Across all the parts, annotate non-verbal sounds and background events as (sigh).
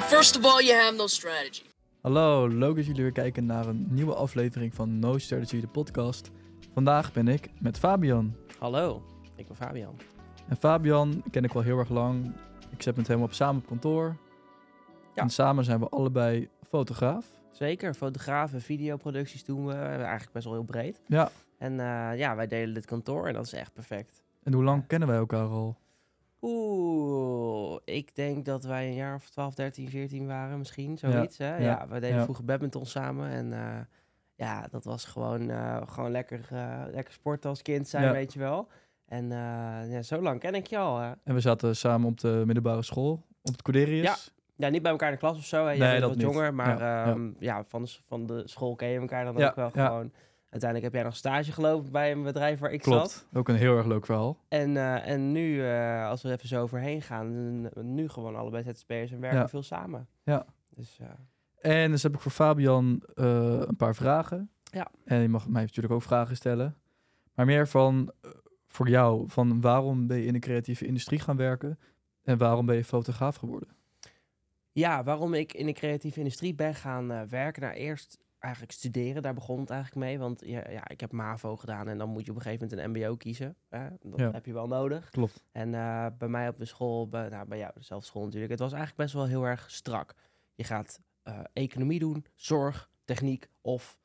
Well, first of all, you have no strategy. Hallo, leuk dat jullie weer kijken naar een nieuwe aflevering van No Strategy, de podcast. Vandaag ben ik met Fabian. Hallo, ik ben Fabian. En Fabian ken ik al heel erg lang. Ik zet met hem op samen op kantoor. Ja. En samen zijn we allebei fotograaf. Zeker, fotografen, videoproducties doen we. Eigenlijk best wel heel breed. Ja. En eh, ja, wij delen dit kantoor en dat is echt perfect. En hoe lang kennen wij elkaar al? Oeh, ik denk dat wij een jaar of 12, 13, 14 waren misschien, zoiets. hè? ja, Ja, wij deden ja. vroeger badminton samen en eh, ja, dat was gewoon, eh, gewoon lekker, eh, lekker sporten als kind zijn, Ja. weet je wel. En ja, zo lang ken ik je al. hè. En we zaten samen op de middelbare school, op het Corderius. Ja. Ja, niet bij elkaar in de klas of zo. Hè. Jij Nee, bent dat wat niet. jonger, maar Ja, ja, ja. ja, van, de, van de school ken je elkaar dan Ja, ook wel ja. gewoon. Uiteindelijk heb jij nog stage gelopen bij een bedrijf waar ik zat. Klopt, ook een heel erg leuk verhaal. En, eh, en nu, eh, als we even zo overheen gaan, nu gewoon allebei ZZP'ers en werken Ja. veel samen. Ja. Dus eh, En dus heb ik voor Fabian een paar vragen. Ja. En je mag mij natuurlijk ook vragen stellen. Maar meer van, voor jou, van waarom ben je in de creatieve industrie gaan werken? En waarom ben je fotograaf geworden? ja, waarom ik in de creatieve industrie ben gaan werken. Nou, eerst eigenlijk studeren, daar begon het eigenlijk mee. Want ja, ja, ik heb MAVO gedaan en dan moet je op een gegeven moment een mbo kiezen. Hè? Dat Ja. heb je wel nodig. Klopt. En eh, bij mij op de school, bij, nou, bij jou dezelfde school natuurlijk, het was eigenlijk best wel heel erg strak. Je gaat eh, economie doen, zorg, techniek of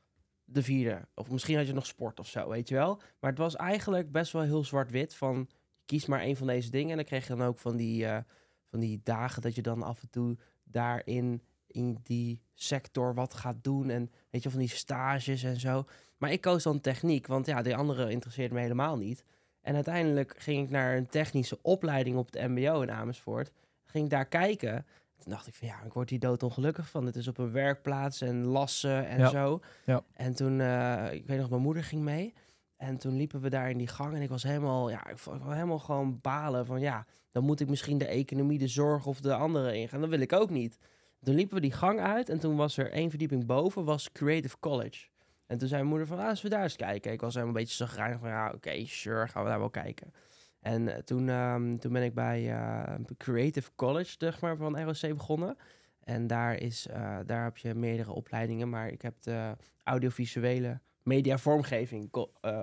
de vierde. Of misschien had je nog sport of zo, weet je wel. Maar het was eigenlijk best wel heel zwart-wit van kies maar één van deze dingen. En dan kreeg je dan ook van die, eh, van die dagen dat je dan af en toe daarin in die sector wat gaat doen. En weet je, van die stages en zo. Maar ik koos dan techniek, want ja, de andere interesseerde me helemaal niet. En uiteindelijk ging ik naar een technische opleiding op het MBO in Amersfoort. Ging daar kijken. Toen dacht ik van ja, ik word hier doodongelukkig van. Het is op een werkplaats en lassen en Ja. zo. Ja. En toen, eh, ik weet nog, mijn moeder ging mee. En toen liepen we daar in die gang en ik was helemaal, ja, ik was helemaal gewoon balen van ja, dan moet ik misschien de economie, de zorg of de andere ingaan. Dat wil ik ook niet. Toen liepen we die gang uit en toen was er één verdieping boven, was Creative College. En toen zei mijn moeder van, ah, als we daar eens kijken. Ik was helemaal een beetje zagrijnig van, ja, oké, sure, gaan we daar wel kijken. En eh, toen, ehm, toen ben ik bij eh, Creative College, zeg maar, van ROC begonnen. En daar, is, eh, daar heb je meerdere opleidingen, maar ik heb de audiovisuele media vormgeving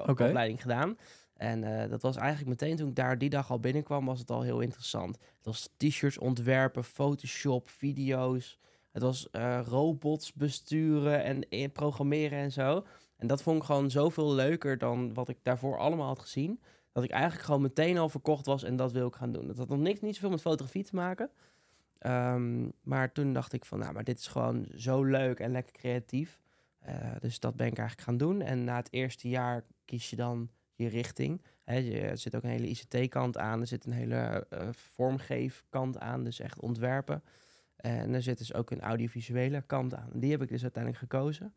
opleiding gedaan. En eh, dat was eigenlijk meteen toen ik daar die dag al binnenkwam, was het al heel interessant. Het was t-shirts ontwerpen, Photoshop, video's. Het was eh, robots besturen en eh, programmeren en zo. En dat vond ik gewoon zoveel leuker dan wat ik daarvoor allemaal had gezien. Dat ik eigenlijk gewoon meteen al verkocht was en dat wil ik gaan doen. Dat had nog niks, niet zoveel met fotografie te maken. Ehm, maar toen dacht ik van, nou, maar dit is gewoon zo leuk en lekker creatief. Dus dat ben ik eigenlijk gaan doen. En na het eerste jaar kies je dan je richting. Je, er zit ook een hele ICT-kant aan. Er zit een hele eh vormgeefkant aan, dus echt ontwerpen. En er zit dus ook een audiovisuele kant aan. Die heb ik dus uiteindelijk gekozen.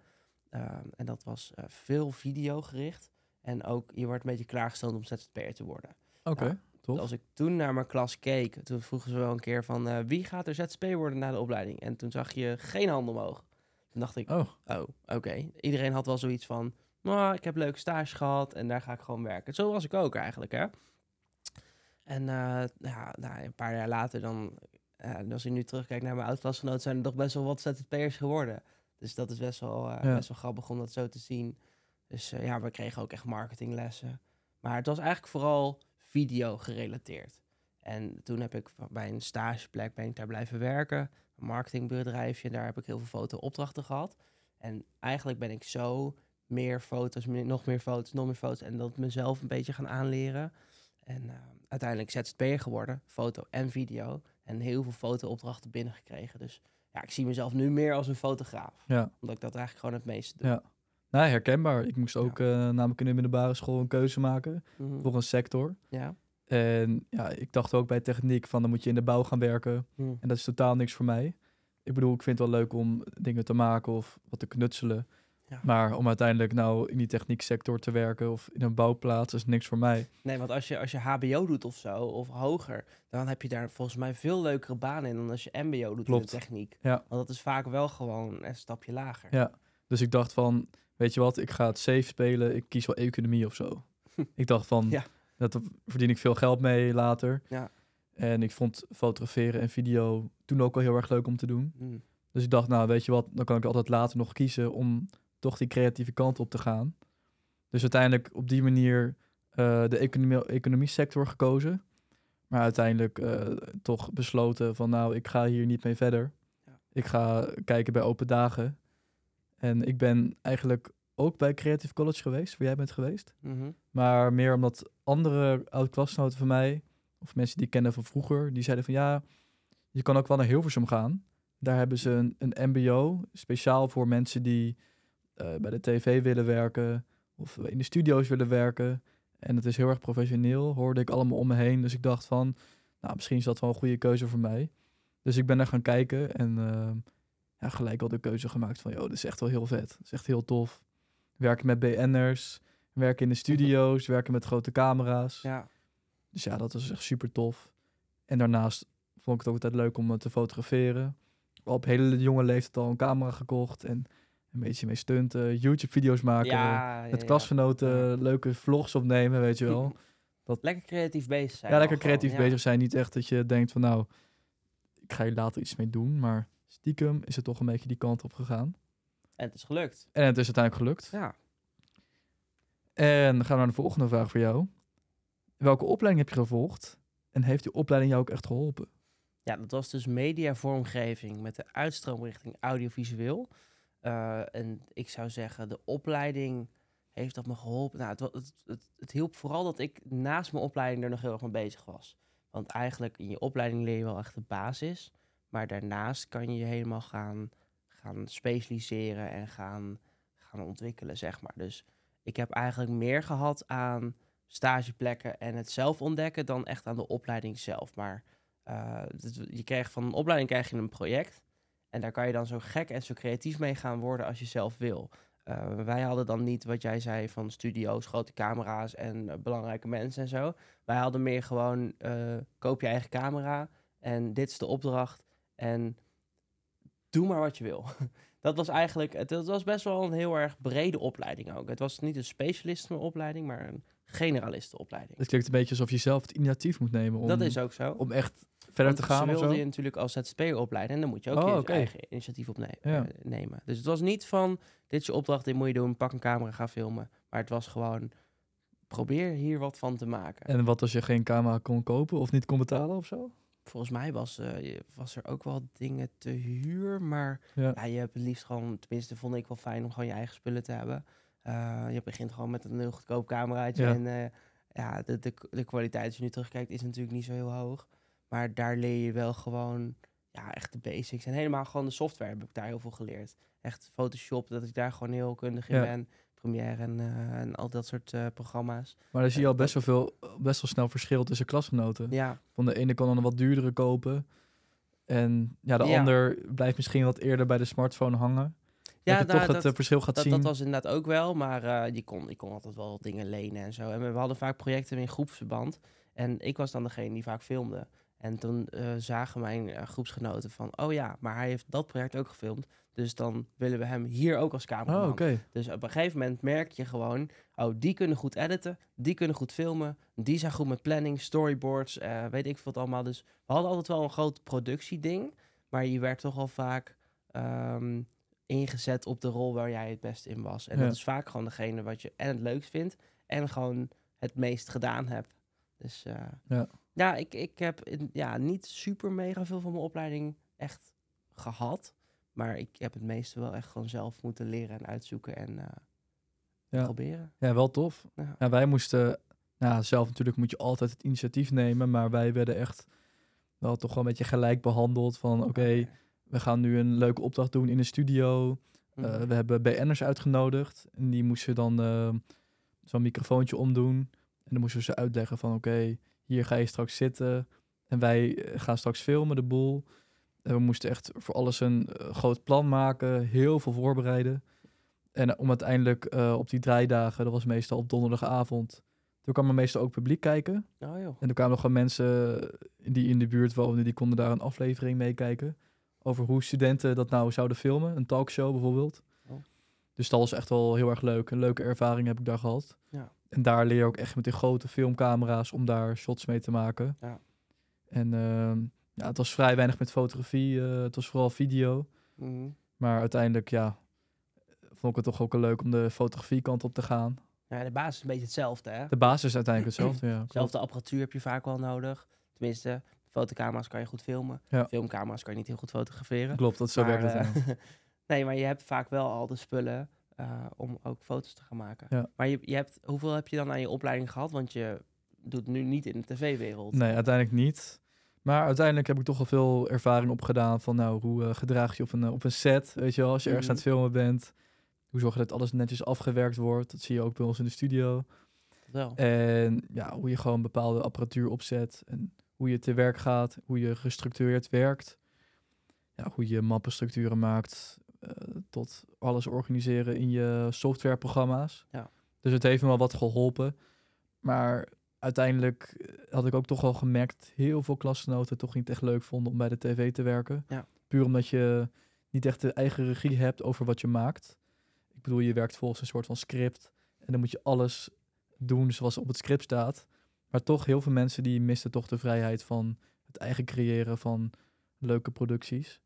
Ehm, en dat was eh, veel video gericht. En ook, je wordt een beetje klaargesteld om ZZP'er te worden. Oké, tof. Als ik toen naar mijn klas keek, toen vroegen ze wel een keer van... wie gaat er ZZP worden na de opleiding? En toen zag je geen hand omhoog. Toen dacht ik, Oh, oh, oké. Iedereen had wel zoiets van... Nou, ik heb leuke stage gehad en daar ga ik gewoon werken. Zo was ik ook eigenlijk, hè. En eh, ja, nou, een paar jaar later dan... eh, als ik nu terugkijk naar mijn oud-klasgenoten... zijn er toch best wel wat ZZP'ers geworden. Dus dat is best wel, eh, Ja. best wel grappig om dat zo te zien. Dus ja, we kregen ook echt marketinglessen. Maar het was eigenlijk vooral video gerelateerd. En toen heb ik bij een stageplek ben ik daar blijven werken. Een marketingbedrijfje. Daar heb ik heel veel foto-opdrachten gehad. En eigenlijk ben ik zo meer foto's, meer- nog meer foto's, nog meer foto's. En dat mezelf een beetje gaan aanleren. En eh, uiteindelijk ZZP'er geworden. Foto en video. En heel veel foto-opdrachten binnengekregen. Dus ja, ik zie mezelf nu meer als een fotograaf. ja. Omdat ik dat eigenlijk gewoon het meeste doe. Ja. Nou, herkenbaar. Ik moest ook eh, namelijk in de middelbare school een keuze maken Mhm. voor een sector. Ja. En ja, ik dacht ook bij techniek van dan moet je in de bouw gaan werken. Mhm. En dat is totaal niks voor mij. Ik bedoel, ik vind het wel leuk om dingen te maken of wat te knutselen. Ja. Maar om uiteindelijk nou in die technieksector te werken of in een bouwplaats is niks voor mij. Nee, want als je, als je HBO doet of zo, of hoger, dan heb je daar volgens mij veel leukere banen in dan als je MBO doet Klopt. in de techniek. Ja. Want dat is vaak wel gewoon een stapje lager. Ja. Dus ik dacht van, weet je wat, ik ga het safe spelen. Ik kies wel economie of zo. (laughs) ik dacht van, Ja. dat verdien ik veel geld mee later. Ja. En ik vond fotograferen en video toen ook al heel erg leuk om te doen. Mm. Dus ik dacht, nou weet je wat, dan kan ik altijd later nog kiezen om toch die creatieve kant op te gaan. Dus uiteindelijk op die manier eh, de economie, economie sector gekozen. Maar uiteindelijk eh, toch besloten van nou, ik ga hier niet mee verder. Ja. Ik ga kijken bij open dagen. En ik ben eigenlijk ook bij Creative College geweest, waar jij bent geweest. Mhm. Maar meer omdat andere oud-klasgenoten van mij, of mensen die ik kende van vroeger, die zeiden van ja, je kan ook wel naar Hilversum gaan. Daar hebben ze een, een MBO, speciaal voor mensen die eh, bij de tv willen werken of in de studio's willen werken. En het is heel erg professioneel, hoorde ik allemaal om me heen. Dus ik dacht van, nou, misschien is dat wel een goede keuze voor mij. Dus ik ben daar gaan kijken en eh, ja, gelijk al de keuze gemaakt van, joh, dit is echt wel heel vet. Dat is echt heel tof. Werken met BN'ers, werken in de studio's, werken met grote camera's. Ja. Dus ja, dat was echt super tof. En daarnaast vond ik het ook altijd leuk om eh, te fotograferen. Op hele jonge leeftijd al een camera gekocht en een beetje mee stunten, YouTube-video's maken, Ja, met ja. klasgenoten leuke vlogs opnemen, weet je wel. (laughs) Lekker creatief bezig zijn. ja, lekker creatief bezig zijn. Niet echt dat je denkt van nou, ik ga hier later iets mee doen, maar stiekem is het toch een beetje die kant op gegaan. En het is gelukt. En het is uiteindelijk gelukt. Ja. En dan gaan we naar de volgende vraag voor jou. Welke opleiding heb je gevolgd en heeft die opleiding jou ook echt geholpen? Ja, dat was dus mediavormgeving met de uitstroom richting audiovisueel. Eh, en ik zou zeggen, de opleiding heeft dat me geholpen. Nou, het, het, het, hielp vooral dat ik naast mijn opleiding er nog heel erg mee bezig was. Want eigenlijk in je opleiding leer je wel echt de basis. Maar daarnaast kan je je helemaal gaan, gaan specialiseren en gaan, gaan ontwikkelen, zeg maar. Dus ik heb eigenlijk meer gehad aan stageplekken en het zelf ontdekken dan echt aan de opleiding zelf. Maar eh, je krijgt van een opleiding krijg je een project. En daar kan je dan zo gek en zo creatief mee gaan worden als je zelf wil. Eh, wij hadden dan niet wat jij zei van studio's, grote camera's en eh, belangrijke mensen en zo. Wij hadden meer gewoon, eh, koop je eigen camera en dit is de opdracht en doe maar wat je wil. (laughs) Dat was eigenlijk, het, het was best wel een heel erg brede opleiding ook. Het was niet een specialistenopleiding, maar een generalistenopleiding. Het klinkt een beetje alsof je zelf het initiatief moet nemen om, Dat is ook zo. om echt verder Want te gaan Ze wilden zo. je natuurlijk als ZZP'er opleiden en dan moet je ook Oh, je eigen initiatief opnemen. Ja. nemen. Dus het was niet van, dit is je opdracht, dit moet je doen, pak een camera, ga filmen. Maar het was gewoon, probeer hier wat van te maken. En wat als je geen camera kon kopen of niet kon betalen of zo? Volgens mij was, eh, was er ook wel dingen te huur, maar Ja. ja, je hebt het liefst gewoon, tenminste vond ik wel fijn om gewoon je eigen spullen te hebben. Eh, je begint gewoon met een heel goedkoop cameraatje Ja. en eh, ja, de, de, de kwaliteit als je nu terugkijkt is natuurlijk niet zo heel hoog. Maar daar leer je wel gewoon, ja, echt de basics. En helemaal gewoon de software heb ik daar heel veel geleerd. Echt Photoshop, dat ik daar gewoon heel kundig in Ja. ben. Premiere en, eh, en al dat soort eh, programma's. Maar dan zie je al best wel, veel, best wel snel verschil tussen klasgenoten. Ja, Van de ene kan dan een wat duurdere kopen. En ja, de Ja. ander blijft misschien wat eerder bij de smartphone hangen. ja dat je nou, toch dat- eh, verschil gaat Dat, zien. dat was inderdaad ook wel, maar eh, je, kon, je kon altijd wel dingen lenen en zo. En we, we hadden vaak projecten in groepsverband. En ik was dan degene die vaak filmde. En toen eh, zagen mijn eh, groepsgenoten van... oh ja, maar hij heeft dat project ook gefilmd. Dus dan willen we hem hier ook als cameraman. Oh. Dus op een gegeven moment merk je gewoon... oh, die kunnen goed editen, die kunnen goed filmen... die zijn goed met planning, storyboards, eh, weet ik veel wat allemaal. Dus we hadden altijd wel een groot productieding... maar je werd toch al vaak ehm, ingezet op de rol waar jij het best in was. En Ja. dat is vaak gewoon degene wat je en het leukst vindt... en gewoon het meest gedaan hebt. Dus eh, Ja. ja, ik, ik heb ja, niet super mega veel van mijn opleiding echt gehad... Maar ik heb het meeste wel echt gewoon zelf moeten leren en uitzoeken en eh, Ja. proberen. Ja, wel tof. Ja. Ja, wij moesten, nou, zelf natuurlijk moet je altijd het initiatief nemen, maar wij werden echt wel toch wel een beetje gelijk behandeld van, oké, we gaan nu een leuke opdracht doen in een studio. Eh, Mhm. we hebben BN'ers uitgenodigd en die moesten dan eh, zo'n microfoontje omdoen. En dan moesten ze uitleggen van, oké, hier ga je straks zitten en wij gaan straks filmen de boel. En we moesten echt voor alles een eh, groot plan maken, heel veel voorbereiden. En eh, om uiteindelijk eh, op die draaidagen, dat was meestal op donderdagavond, toen kwam er meestal ook publiek kijken. Oh. En er kwamen nog gewoon mensen die in de buurt woonden, die konden daar een aflevering meekijken. Over hoe studenten dat nou zouden filmen. Een talkshow bijvoorbeeld. Oh. Dus dat was echt wel heel erg leuk. Een leuke ervaring heb ik daar gehad. Ja. En daar leer je ook echt met die grote filmcamera's om daar shots mee te maken. Ja. En ehm, ja, het was vrij weinig met fotografie. eh, het was vooral video. Mhm. Maar uiteindelijk, ja, vond ik het toch ook wel leuk om de fotografie kant op te gaan. Ja, de basis is een beetje hetzelfde, hè? De basis is uiteindelijk hetzelfde, ja. klopt. Zelfde apparatuur heb je vaak wel nodig. Tenminste, fotocamera's kan je goed filmen. Ja. Filmcamera's kan je niet heel goed fotograferen. Klopt, dat zo Maar, werkt het. ja. (laughs) nee, maar je hebt vaak wel al de spullen eh, om ook foto's te gaan maken. Ja. Maar je, je hebt, hoeveel heb je dan aan je opleiding gehad? Want je doet nu niet in de tv-wereld. Nee, uiteindelijk niet. Maar uiteindelijk heb ik toch wel veel ervaring opgedaan van nou, hoe eh, gedraag je op een, eh, op een set, weet je wel, als je ergens aan het filmen bent. Hoe zorg je dat alles netjes afgewerkt wordt. Dat zie je ook bij ons in de studio. Wel. En ja, hoe je gewoon bepaalde apparatuur opzet. En hoe je te werk gaat. Hoe je gestructureerd werkt. Ja, hoe je mappenstructuren maakt. eh, tot alles organiseren in je softwareprogramma's. Ja. Dus het heeft me wel wat geholpen. Maar uiteindelijk eh, had ik ook toch wel gemerkt... dat heel veel klasgenoten toch niet echt leuk vonden om bij de tv te werken. Ja. Puur omdat je niet echt de eigen regie hebt over wat je maakt. Ik bedoel, je werkt volgens een soort van script. En dan moet je alles doen zoals op het script staat. Maar toch, heel veel mensen die misten toch de vrijheid van het eigen creëren van leuke producties.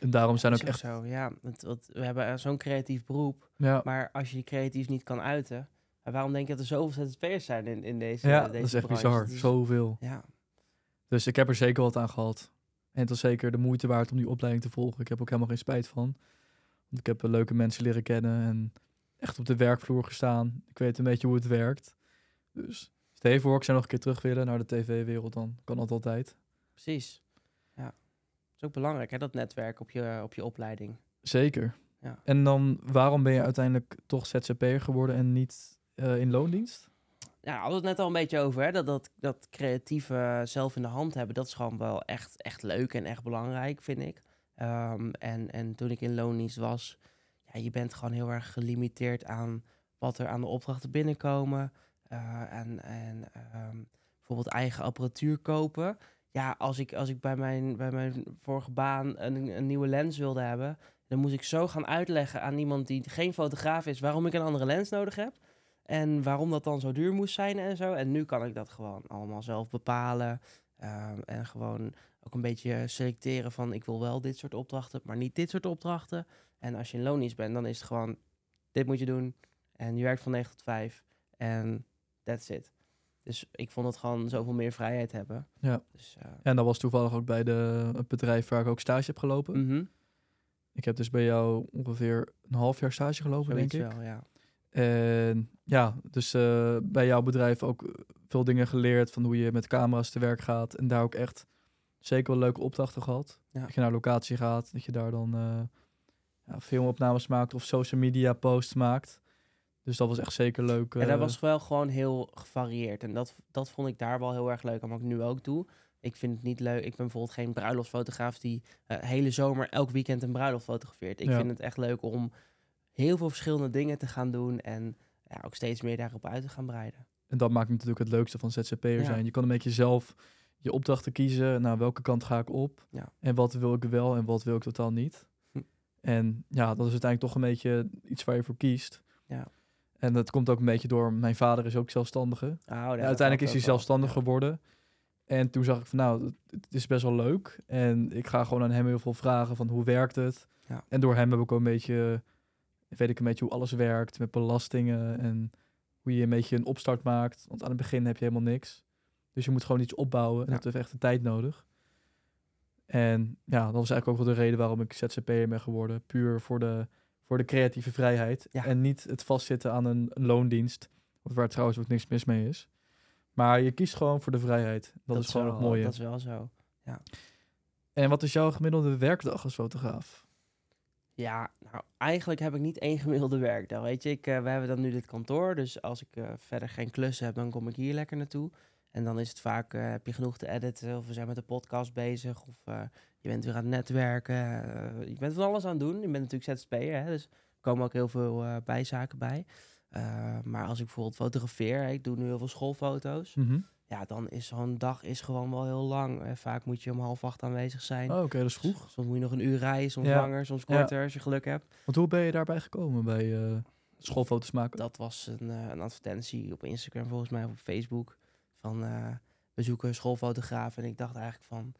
En daarom zijn ook echt... zo. Ja, want, we hebben eh, zo'n creatief beroep. Ja, Maar als je je creatief niet kan uiten... waarom denk je dat er zoveel ZZP'ers zijn in, in deze ja deze dat is echt branche? bizar. Zoveel. Ja, Dus ik heb er zeker wat aan gehad. En het was zeker de moeite waard om die opleiding te volgen. Ik heb ook helemaal geen spijt van. Want ik heb eh, leuke mensen leren kennen en echt op de werkvloer gestaan. Ik weet een beetje hoe het werkt. Dus stel voor, ik zou nog een keer terug willen naar de tv-wereld, dan kan dat altijd. precies. Ja. Het is ook belangrijk, hè, dat netwerk op je, op je opleiding. Zeker. Ja. En dan, waarom ben je uiteindelijk toch ZZP'er geworden en niet eh, in loondienst? Ja, we hadden het net al een beetje over, hè? Dat, dat, dat creatieve zelf in de hand hebben, dat is gewoon wel echt, echt leuk en echt belangrijk, vind ik. Ehm, en, en toen ik in loondienst was, ja, je bent gewoon heel erg gelimiteerd aan wat er aan de opdrachten binnenkomen. Eh, en en ehm, bijvoorbeeld eigen apparatuur kopen. Ja, als ik, als ik bij, mijn, bij mijn vorige baan een, een nieuwe lens wilde hebben, dan moest ik zo gaan uitleggen aan iemand die geen fotograaf is waarom ik een andere lens nodig heb. En waarom dat dan zo duur moest zijn en zo. En nu kan ik dat gewoon allemaal zelf bepalen. Ehm, en gewoon ook een beetje selecteren van ik wil wel dit soort opdrachten, maar niet dit soort opdrachten. En als je in loondienst bent, dan is het gewoon dit moet je doen. En je werkt van 9 tot 5. En that's it. Dus ik vond het gewoon zoveel meer vrijheid hebben. Ja. Dus, eh, En dat was toevallig ook bij de, het bedrijf waar ik ook stage heb gelopen. mhm, Ik heb dus bij jou ongeveer een half jaar stage gelopen, zoiets denk ik. wel, ja. En ja, dus eh, bij jouw bedrijf ook veel dingen geleerd van hoe je met camera's te werk gaat. En daar ook echt zeker wel leuke opdrachten gehad. Ja. Dat je naar locatie gaat, dat je daar dan eh ja, filmopnames maakt of social media posts maakt. Dus dat was echt zeker leuk. En eh, dat was wel gewoon heel gevarieerd. En dat, dat vond ik daar wel heel erg leuk aan wat ik nu ook doe. Ik vind het niet leuk. Ik ben bijvoorbeeld geen bruiloftsfotograaf die eh hele zomer elk weekend een bruiloft fotografeert. Ik Ja. vind het echt leuk om heel veel verschillende dingen te gaan doen. En ja, ook steeds meer daarop uit te gaan breiden. En dat maakt natuurlijk het leukste van ZZP'er Ja. zijn. Je kan een beetje zelf je opdrachten kiezen. Nou, welke kant ga ik op? Ja. En wat wil ik wel en wat wil ik totaal niet? Hm. En ja, dat is uiteindelijk toch een beetje iets waar je voor kiest. Ja. En dat komt ook een beetje door, mijn vader is ook zelfstandige. Oh, ja, uiteindelijk is hij wel. zelfstandig geworden. En toen zag ik van, nou, het- is best wel leuk. En ik ga gewoon aan hem heel veel vragen van, hoe werkt het? Ja. En door hem heb ik ook een beetje, weet ik een beetje hoe alles werkt met belastingen en hoe je een beetje een opstart maakt. Want aan het begin heb je helemaal niks. Dus je moet gewoon iets opbouwen en Ja. dat heeft echt de tijd nodig. En ja, dat was eigenlijk ook wel de reden waarom ik ZZP'er ben geworden. Puur voor de, voor de creatieve vrijheid. Ja. En niet het vastzitten aan een, een loondienst. Waar trouwens ook niks mis mee is. Maar je kiest gewoon voor de vrijheid. Dat, is gewoon wel, het mooie. Dat is wel zo. En wat is jouw gemiddelde werkdag als fotograaf? Ja, nou, eigenlijk heb ik niet één gemiddelde werkdag. Weet je, ik, eh, we hebben dan nu dit kantoor. Dus als ik eh, verder geen klussen heb, dan kom ik hier lekker naartoe. En dan is het vaak, eh, heb je genoeg te editen. Of we zijn met de podcast bezig. Of je bent weer aan het netwerken. je bent van alles aan het doen. Je bent natuurlijk ZZP'er, hè, dus er komen ook heel veel bijzaken bij. Maar als ik bijvoorbeeld fotografeer, ik doe nu heel veel schoolfoto's. Mhm. Ja, dan is zo'n dag is gewoon wel heel lang. Eh, vaak moet je om half acht aanwezig zijn. Oh, oké, dat is vroeg. Soms moet je nog een uur rijden, soms Ja. langer, soms Ja. korter als je geluk hebt. Want hoe ben je daarbij gekomen bij eh, schoolfoto's maken? Dat was een, eh, een advertentie op Instagram volgens mij, of op Facebook. Van, eh, bezoeken, schoolfotograaf. En ik dacht eigenlijk van,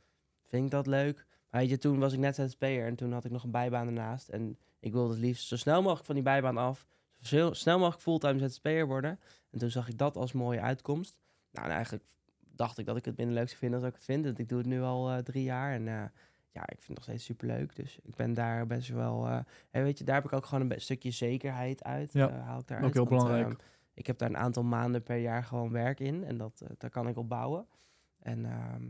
vind ik dat leuk? Maar weet je, toen was ik net ZZP'er en toen had ik nog een bijbaan ernaast. En ik wilde het liefst zo snel mogelijk van die bijbaan af. Zo snel mogelijk fulltime ZZP'er worden. En toen zag ik dat als mooie uitkomst. Nou, en eigenlijk dacht ik dat ik het minder leuk zou vinden als ik het vind. Want ik doe het nu al eh, drie jaar en eh, ja, ik vind het nog steeds superleuk. Dus ik ben daar best wel... eh, en weet je, daar heb ik ook gewoon een stukje zekerheid uit. Ja, haal ik daar ook uit, heel want, belangrijk. ehm, ik heb daar een aantal maanden per jaar gewoon werk in. En dat, daar kan ik op bouwen. En ehm,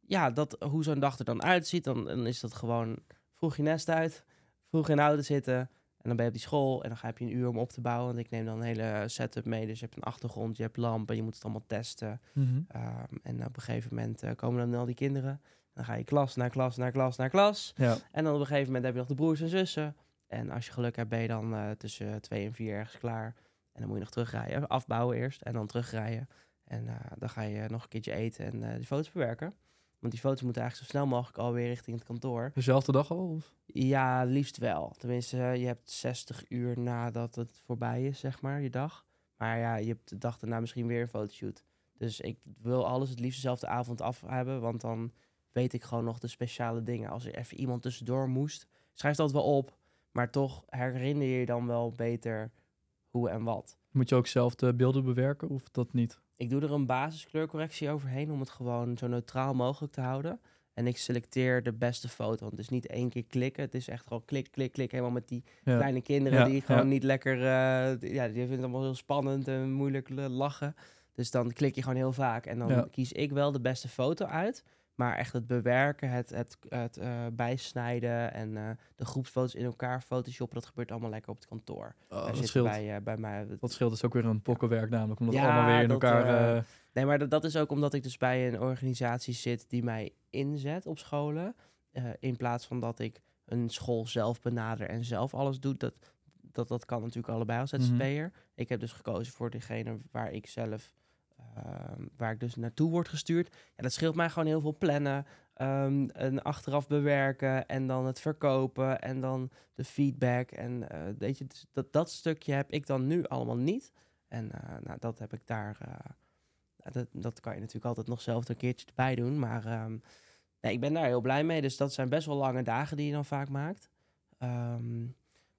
ja, dat, hoe zo'n dag er dan uitziet, dan, dan is dat gewoon vroeg je nest uit, vroeg in de auto zitten. En dan ben je op die school en dan ga je een uur om op te bouwen. Want ik neem dan een hele setup mee. Dus je hebt een achtergrond, je hebt lampen, je moet het allemaal testen. Mhm. Ehm, en op een gegeven moment eh, komen dan al die kinderen. Dan ga je klas naar klas naar klas naar klas. Ja, En dan op een gegeven moment heb je nog de broers en zussen. En als je geluk hebt, ben je dan eh, tussen twee en vier ergens klaar. En dan moet je nog terugrijden. Afbouwen eerst en dan terugrijden. En eh, dan ga je nog een keertje eten en die foto's bewerken. Want die foto's moeten eigenlijk zo snel mogelijk alweer richting het kantoor. dezelfde dag al? Of? Ja, liefst wel. Tenminste, je hebt 60 uur nadat het voorbij is, zeg maar, je dag. Maar ja, je hebt de dag daarna misschien weer een fotoshoot. Dus ik wil alles het liefst dezelfde avond af hebben, want dan weet ik gewoon nog de speciale dingen. Als er even iemand tussendoor moest, schrijf dat wel op. Maar toch herinner je je dan wel beter hoe en wat. Moet je ook zelf de beelden bewerken of dat niet? Ik doe er een basiskleurcorrectie overheen om het gewoon zo neutraal mogelijk te houden. En ik selecteer de beste foto. Want het is niet één keer klikken. Het is echt gewoon klik, klik, klik. Helemaal met die Ja. kleine kinderen Ja, die gewoon ja. niet lekker... eh, ja, die vinden het allemaal heel spannend en moeilijk lachen. Dus dan klik je gewoon heel vaak. En dan kies ik wel de beste foto uit. Maar echt het bewerken, het, het, het eh, bijsnijden en eh, de groepsfoto's in elkaar photoshoppen... dat gebeurt allemaal lekker op het kantoor. Oh, dat scheelt. bij, eh, bij mij... Dat scheelt dus ook weer een pokkenwerk namelijk. Omdat Ja, het allemaal weer in dat, elkaar... Nee, maar dat, dat is ook omdat ik dus bij een organisatie zit die mij inzet op scholen. in plaats van dat ik een school zelf benader en zelf alles doe. Dat, dat, dat kan natuurlijk allebei als Mhm. ZZP'er. Ik heb dus gekozen voor degene waar ik zelf, waar ik dus naartoe word gestuurd. Ja, dat scheelt mij gewoon heel veel plannen. ehm, en achteraf bewerken en dan het verkopen en dan de feedback. En eh, weet je, dus dat, dat stukje heb ik dan nu allemaal niet. En eh, nou, dat heb ik daar. eh, dat, dat kan je natuurlijk altijd nog zelf een keertje erbij doen. Maar ehm, nee, ik ben daar heel blij mee. Dus dat zijn best wel lange dagen die je dan vaak maakt. Ehm,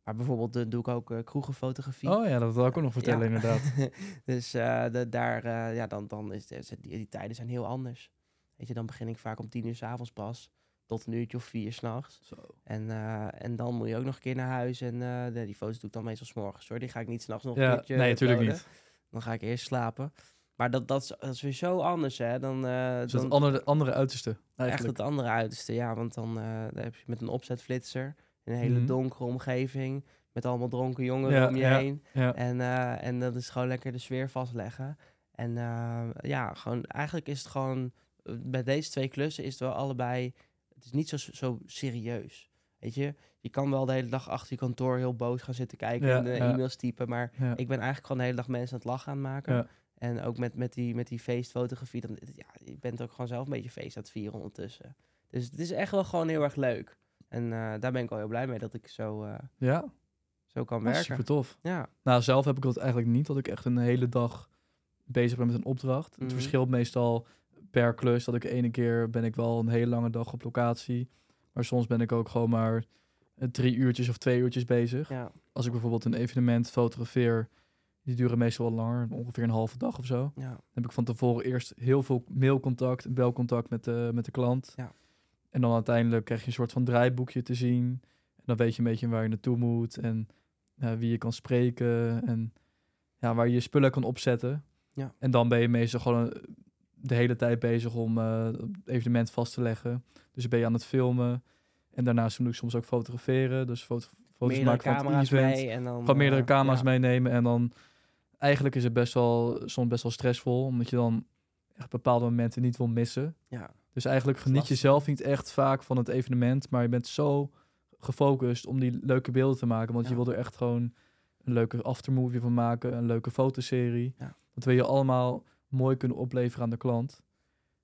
maar bijvoorbeeld eh, doe ik ook eh, kroegenfotografie. Oh ja, dat wil ik ook nog vertellen Ja. inderdaad. (laughs) dus eh, de, daar, eh, ja, dan, dan is de, die, die tijden zijn heel anders. Weet je, dan begin ik vaak om tien uur s avonds pas. Tot een uurtje of vier s'nachts. Zo. En, en dan moet je ook nog een keer naar huis. En de, die foto's doe ik dan meestal 's morgens hoor. Die ga ik niet s'nachts nog een Ja, keertje nee, natuurlijk niet. Dan ga ik eerst slapen. Maar dat, dat, is, dat is weer zo anders, hè. Dan, Dus dan het andere, andere uiterste echt eigenlijk. het andere uiterste. Ja, want dan, dan heb je met een opzetflitser... in een hele Mhm. donkere omgeving... met allemaal dronken jongeren Ja, om je ja. heen. Ja. En, eh, en dat is gewoon lekker de sfeer vastleggen. En eh, ja, gewoon, eigenlijk is het gewoon... eh, Bij deze twee klussen is het wel allebei... Het is niet zo, zo serieus. Weet je, je kan wel de hele dag achter je kantoor heel boos gaan zitten kijken Ja, en ja. e-mails typen. Maar ik ben eigenlijk gewoon de hele dag mensen aan het lachen aan het maken. En ook met, met, die, met die feestfotografie. Dan, ja, je bent ook gewoon zelf een beetje feest aan het vieren ondertussen. Dus het is echt wel gewoon heel erg leuk. En eh, daar ben ik al heel blij mee dat ik zo, eh, ja, zo kan werken. super tof. Ja, Nou, zelf heb ik dat eigenlijk niet, dat ik echt een hele dag bezig ben met een opdracht. Het Mhm. verschilt meestal per klus, dat ik ene keer ben ik wel een hele lange dag op locatie. Maar soms ben ik ook gewoon maar eh, drie uurtjes of twee uurtjes bezig. ja, Als ik bijvoorbeeld een evenement fotografeer, die duren meestal wel langer, ongeveer een halve dag of zo. ja. Dan heb ik van tevoren eerst heel veel mailcontact belcontact met de, met de klant. Ja. En dan uiteindelijk krijg je een soort van draaiboekje te zien. En dan weet je een beetje waar je naartoe moet en eh, wie je kan spreken en ja, waar je je spullen kan opzetten. Ja. En dan ben je meestal gewoon eh, de hele tijd bezig om eh, het evenement vast te leggen. Dus ben je aan het filmen. En daarnaast moet ik soms ook fotograferen. Dus foto, foto's Meerdere maken van het camera's event. mee en dan... Gewoon meerdere eh, camera's ja. meenemen. En dan eigenlijk is het best wel soms best wel stressvol. Omdat je dan echt bepaalde momenten niet wil missen. Ja, Dus eigenlijk geniet je zelf niet echt vaak van het evenement. Maar je bent zo gefocust om die leuke beelden te maken. Want je wil er echt gewoon een leuke aftermovie van maken. Een leuke fotoserie. Ja. Dat wil je allemaal mooi kunnen opleveren aan de klant.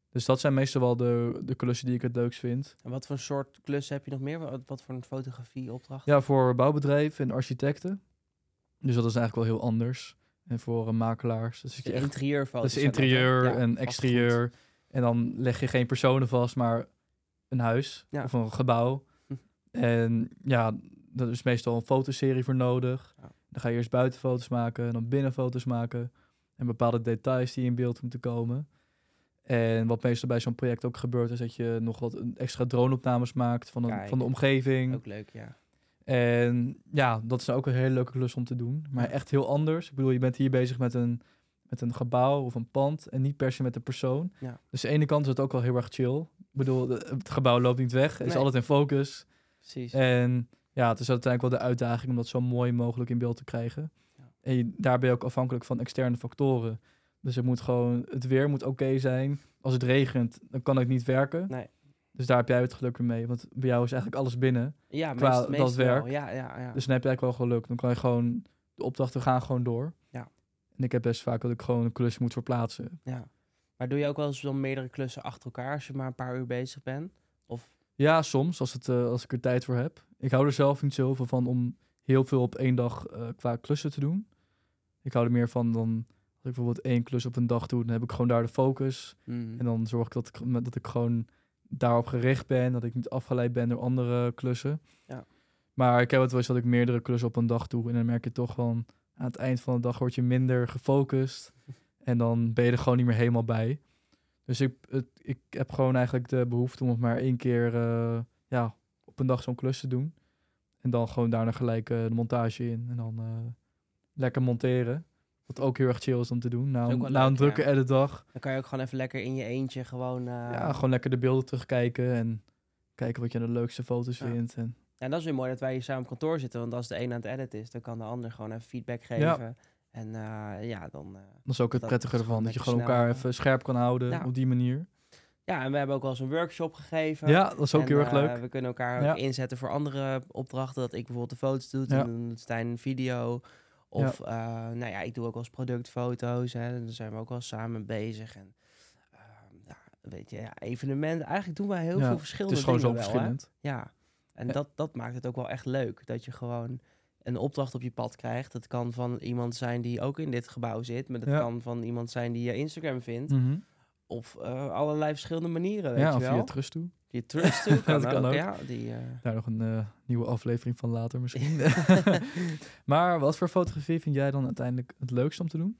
Dus dat zijn meestal wel de, de klussen die ik het leukst vind. en wat voor soort klussen heb je nog meer? Wat, wat voor een fotografieopdracht? Ja, voor bouwbedrijven en architecten. Dus dat is eigenlijk wel heel anders. en voor een makelaars. Dus je echt interieurfoto's. dat is interieur en exterieur. En dan leg je geen personen vast, maar een huis Ja. of een gebouw. Hm. En ja, daar is meestal een fotoserie voor nodig. Ja. Dan ga je eerst buitenfoto's maken, en dan binnenfoto's maken. En bepaalde details die in beeld moeten komen. En wat meestal bij zo'n project ook gebeurt, is dat je nog wat extra droneopnames maakt van, een, Kijk. van de omgeving. Ook leuk, ja. En ja, dat is ook een hele leuke klus om te doen. Maar echt heel anders. Ik bedoel, je bent hier bezig met een, met een gebouw of een pand en niet per se met een persoon. Ja. Dus aan de ene kant is het ook wel heel erg chill. Ik bedoel, de- het gebouw loopt niet weg. Het is Nee. altijd in focus. Precies. En ja, het is uiteindelijk wel de uitdaging om dat zo mooi mogelijk in beeld te krijgen. Ja. En je- daar ben je ook afhankelijk van externe factoren. Dus het moet gewoon, het weer moet oké zijn. Als het regent, dan kan het niet werken. Nee. Dus daar heb jij het geluk mee. Want bij jou is eigenlijk alles binnen. ja, qua meest, dat meest werk. Ja, ja, ja. Dus dan heb je eigenlijk wel geluk. Dan kan je gewoon, de opdrachten gaan gewoon door. En ik heb best vaak dat ik gewoon een klus moet verplaatsen. ja. Maar doe je ook wel eens dan meerdere klussen achter elkaar als je maar een paar uur bezig bent? Of Ja, soms, als, het, eh, als ik er tijd voor heb. Ik hou er zelf niet zoveel van om heel veel op één dag eh, qua klussen te doen. Ik hou er meer van dan, als ik bijvoorbeeld één klus op een dag doe, dan heb ik gewoon daar de focus. Mm. En dan zorg ik dat ik, dat ik gewoon daarop gericht ben, dat ik niet afgeleid ben door andere klussen. Ja. Maar ik heb het wel eens dat ik meerdere klussen op een dag doe. En dan merk je toch van, aan het eind van de dag word je minder gefocust. (laughs) En dan ben je er gewoon niet meer helemaal bij. Dus ik, het, ik heb gewoon eigenlijk de behoefte om het maar één keer eh, ja, op een dag zo'n klus te doen. En dan gewoon daarna gelijk eh, de montage in. En dan eh, lekker monteren. Wat ook heel erg chill is om te doen. Na, een- na een drukke ja. editdag. Dan kan je ook gewoon even lekker in je eentje gewoon... Ja, gewoon lekker de beelden terugkijken en kijken wat je aan de leukste foto's Ja. vindt. En, Ja, dat is weer mooi dat wij hier samen op kantoor zitten. Want als de een aan het editen is, dan kan de ander gewoon even feedback geven. Ja. En eh, ja, dan... eh, dat is ook het Dat prettige ervan, dat je gewoon elkaar snel, even scherp kan houden Ja. op die manier. ja, en we hebben ook wel eens een workshop gegeven. Ja, dat is ook En, heel erg eh, leuk. we kunnen elkaar Ja. ook inzetten voor andere opdrachten. Dat ik bijvoorbeeld de foto's doe en dan doet Stijn een video. Of, eh, nou ja, ik doe ook wel eens productfoto's. Hè. Daar zijn we ook wel samen bezig. En, eh, ja, weet je, ja, evenementen. Eigenlijk doen wij heel veel Het verschillende is gewoon zo dingen hè. verschillend. Ja, en Ja. Dat, dat maakt het ook wel echt leuk. Dat je gewoon een opdracht op je pad krijgt. Dat kan van iemand zijn die ook in dit gebouw zit. Maar dat Ja. kan van iemand zijn die je Instagram vindt. Mhm. Of eh, allerlei verschillende manieren, weet Ja, je of wel. via Trust toe. Je trust toe kan, Dat kan ook, ook. Ja, die, eh, Daar nog een eh, nieuwe aflevering van later misschien. (laughs) (laughs) maar wat voor fotografie vind jij dan uiteindelijk het leukst om te doen?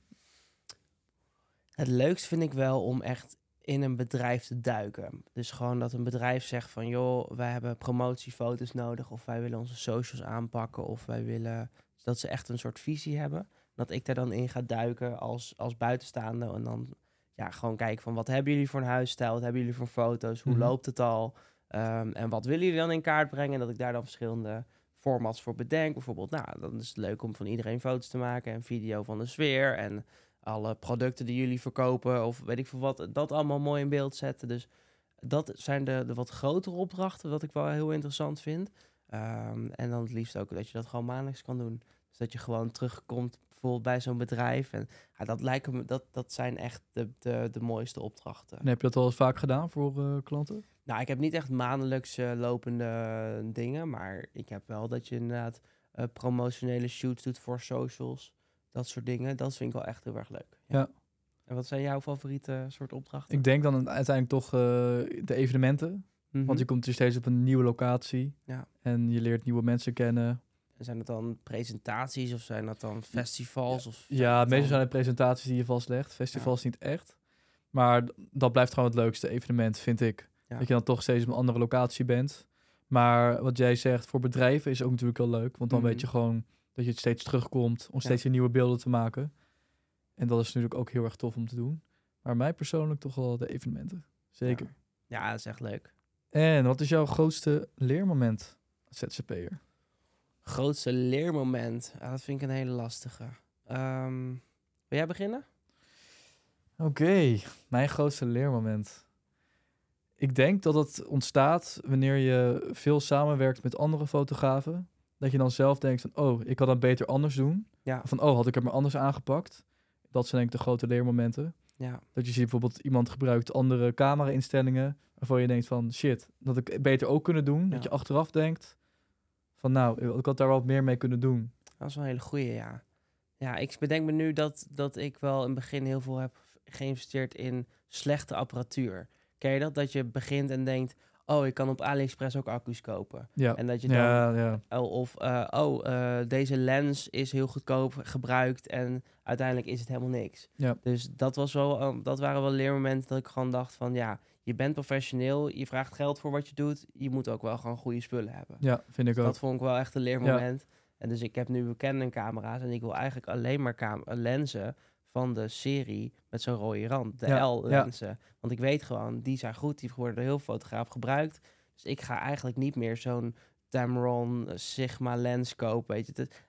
Het leukst vind ik wel om echt in een bedrijf te duiken. Dus gewoon dat een bedrijf zegt van... joh, wij hebben promotiefoto's nodig... of wij willen onze socials aanpakken... of wij willen dat ze echt een soort visie hebben. Dat ik daar dan in ga duiken als, als buitenstaande... en dan ja, gewoon kijken van... wat hebben jullie voor een huisstijl? Wat hebben jullie voor foto's? Hoe Mhm. loopt het al? Ehm, en wat willen jullie dan in kaart brengen? En dat ik daar dan verschillende formats voor bedenk. Bijvoorbeeld, nou, dan is het leuk om van iedereen foto's te maken... en video van de sfeer en alle producten die jullie verkopen of weet ik veel wat, dat allemaal mooi in beeld zetten. Dus dat zijn de, de wat grotere opdrachten, wat ik wel heel interessant vind. Ehm, en dan het liefst ook dat je dat gewoon maandelijks kan doen. Dus dat je gewoon terugkomt bijvoorbeeld bij zo'n bedrijf. En ja, dat lijken me, dat, dat zijn echt de, de, de mooiste opdrachten. En heb je dat wel eens vaak gedaan voor eh, klanten? Nou, ik heb niet echt maandelijks eh, lopende dingen, maar ik heb wel dat je inderdaad eh, promotionele shoots doet voor socials. Dat soort dingen, dat vind ik wel echt heel erg leuk. Ja. En wat zijn jouw favoriete soort opdrachten? Ik denk dan uiteindelijk toch eh, de evenementen. Mhm. Want je komt dus steeds op een nieuwe locatie. Ja. En je leert nieuwe mensen kennen. En Zijn het dan presentaties of zijn dat dan festivals? Of zijn Ja, meestal dan- zijn het presentaties die je vastlegt. Festivals niet echt. Maar dat blijft gewoon het leukste evenement, vind ik. Ja. Dat je dan toch steeds op een andere locatie bent. Maar wat jij zegt, voor bedrijven is ook natuurlijk wel leuk. Want dan Mhm. weet je gewoon dat je het steeds terugkomt om steeds weer nieuwe beelden te maken. En dat is natuurlijk ook heel erg tof om te doen. Maar mij persoonlijk toch wel de evenementen. Zeker. Ja. dat is echt leuk. En wat is jouw grootste leermoment als ZZP'er? Grootste leermoment? Ja, dat vind ik een hele lastige. Ehm, wil jij beginnen? Oké, mijn grootste leermoment. Ik denk dat het ontstaat wanneer je veel samenwerkt met andere fotografen. Dat je dan zelf denkt van, oh, ik kan dat beter anders doen. Ja. Van, oh, had ik het maar anders aangepakt. Dat zijn denk ik de grote leermomenten. Ja, Dat je ziet bijvoorbeeld iemand gebruikt andere camera-instellingen. Waarvan je denkt van, shit, dat ik beter ook kunnen doen. Ja. Dat je achteraf denkt van, nou, ik had daar wat meer mee kunnen doen. dat is wel een hele goeie, ja. Ja, ik bedenk me nu dat, dat ik wel in het begin heel veel heb geïnvesteerd in slechte apparatuur. Ken je dat? Dat je begint en denkt, oh, ik kan op AliExpress ook accu's kopen. Ja, En dat je dan, ja, ja. oh, of, eh, oh, eh, deze lens is heel goedkoop gebruikt en uiteindelijk is het helemaal niks. Ja. Dus dat, was wel, eh, dat waren wel leermomenten dat ik gewoon dacht van, ja, je bent professioneel, je vraagt geld voor wat je doet, je moet ook wel gewoon goede spullen hebben. ja, vind ik ook. Dat vond ik wel echt een leermoment. En dus ik heb nu Canon camera's en ik wil eigenlijk alleen maar lenzen van de serie met zo'n rode rand, de Ja, L-lenzen. Want ik weet gewoon, die zijn goed, die worden door heel veel fotograaf gebruikt. Dus ik ga eigenlijk niet meer zo'n Tamron eh, Sigma lens kopen, weet je. Dat-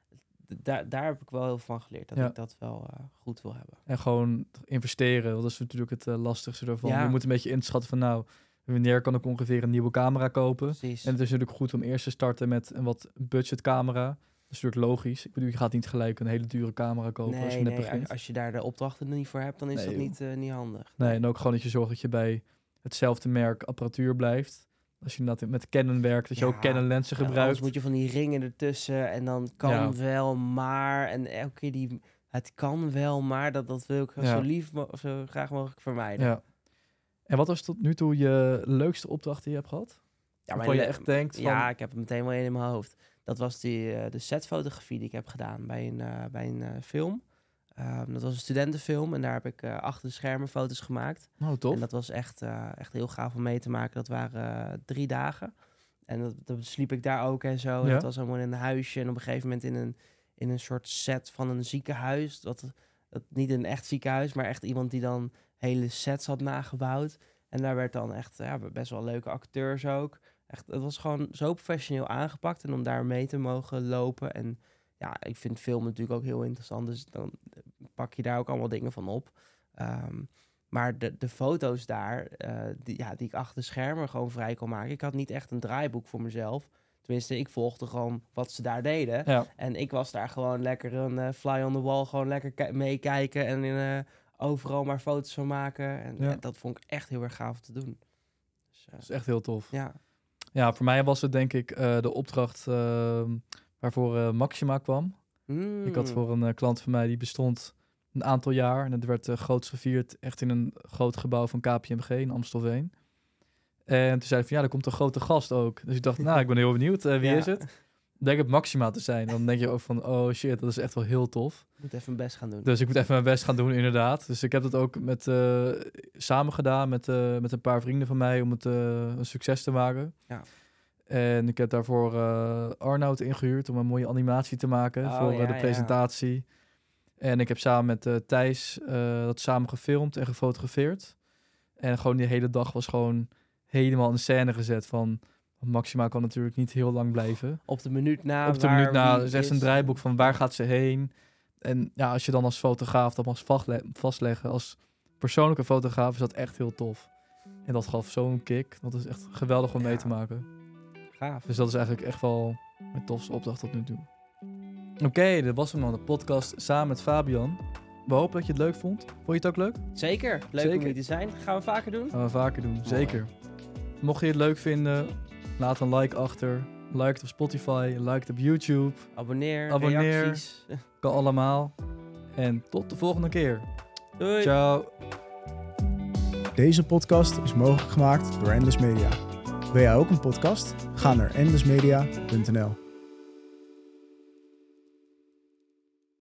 daar, daar heb ik wel heel veel van geleerd, dat Ja. ik dat wel eh, goed wil hebben. En gewoon investeren, want dat is natuurlijk het eh, lastigste ervan. Je moet een beetje inschatten van nou, wanneer kan ik ongeveer een nieuwe camera kopen? Precies. En het is natuurlijk goed om eerst te starten met een wat budgetcamera. Dat is natuurlijk logisch. Ik bedoel, je gaat niet gelijk een hele dure camera kopen als je net nee, begint. als je daar de opdrachten niet voor hebt, dan is Nee, dat niet, eh, niet handig. Nee, en ook gewoon dat je zorgt dat je bij hetzelfde merk apparatuur blijft. Als je inderdaad met Canon werkt, dat je Ja, ook Canon lenzen Ja, anders gebruikt. moet je van die ringen ertussen en dan kan Ja. wel, maar. En elke keer die. Het kan wel, maar dat, dat wil ik Ja. zo lief, zo graag mogelijk vermijden. Ja. En wat was tot nu toe je leukste opdracht die je hebt gehad? Ja, Waarvan je echt denkt van... ja, ik heb er meteen wel in mijn hoofd. Dat was die, eh, de setfotografie die ik heb gedaan bij een, eh, bij een eh, film. Ehm, dat was een studentenfilm en daar heb ik achter de schermen foto's gemaakt. Oh, tof. En dat was echt, echt heel gaaf om mee te maken. Dat waren drie dagen. En dat, dat sliep ik daar ook en zo. En Ja. het was allemaal in een huisje. En op een gegeven moment in een, in een soort set van een ziekenhuis. Dat, dat, niet een echt ziekenhuis, maar echt iemand die dan hele sets had nagebouwd. En daar werd dan echt ja, best wel leuke acteurs ook. Echt, het was gewoon zo professioneel aangepakt. En om daar mee te mogen lopen. En ja, ik vind film natuurlijk ook heel interessant. Dus dan pak je daar ook allemaal dingen van op. Ehm, maar de, de foto's daar, eh, die, ja, die ik achter de schermen gewoon vrij kon maken. Ik had niet echt een draaiboek voor mezelf. Tenminste, ik volgde gewoon wat ze daar deden. Ja, En ik was daar gewoon lekker een eh, fly on the wall, gewoon lekker ki- meekijken en eh, overal maar foto's van maken. En Ja. dat vond ik echt heel erg gaaf te doen. Dus, eh, dat is echt heel tof. ja, Ja, voor mij was het denk ik eh, de opdracht ehm, waarvoor eh, Maxima kwam. Ik had Mm. voor een eh, klant van mij, die bestond een aantal jaar. En het werd groots gevierd, echt in een groot gebouw van KPMG in Amstelveen. En toen zei hij van, ja, er komt een grote gast ook. Dus ik dacht, nou, ik ben heel benieuwd, wie Ja. is het? Denk het Maxima te zijn. Dan denk je ook van, oh shit, dat is echt wel heel tof. Ik moet even mijn best gaan doen. Dus ik moet even mijn best gaan doen, inderdaad. Dus ik heb dat ook met, eh, samen gedaan met, eh, met een paar vrienden van mij om het eh, een succes te maken. Ja. En ik heb daarvoor Arnoud ingehuurd om een mooie animatie te maken Oh, voor ja, de ja. presentatie. En ik heb samen met Thijs dat samen gefilmd en gefotografeerd. En gewoon die hele dag was gewoon helemaal in scène gezet van... Maxima kan natuurlijk niet heel lang blijven Op de minuut na. op de minuut na is echt een draaiboek van waar gaat ze heen. En ja, als je dan als fotograaf dat mag vastle- vastleggen, als persoonlijke fotograaf, is dat echt heel tof. En dat gaf zo'n kick. Dat is echt geweldig om mee te maken. Gaaf. Dus dat is eigenlijk echt wel mijn tofste opdracht tot nu toe. Oké, dat was hem dan, de podcast samen met Fabian. We hopen dat je het leuk vond. Vond je het ook leuk? Zeker. Leuk Zeker. om hier te zijn. Gaan we vaker doen? Gaan we vaker doen, zeker. Mocht je het leuk vinden, laat een like achter. Like het op Spotify, like het op YouTube. Abonneer. Abonneer. Reacties. (laughs) Kan allemaal. En tot de volgende keer. Doei. Ciao. Deze podcast is mogelijk gemaakt door Endless Media. Wil jij ook een podcast? Ga naar endlessmedia.nl.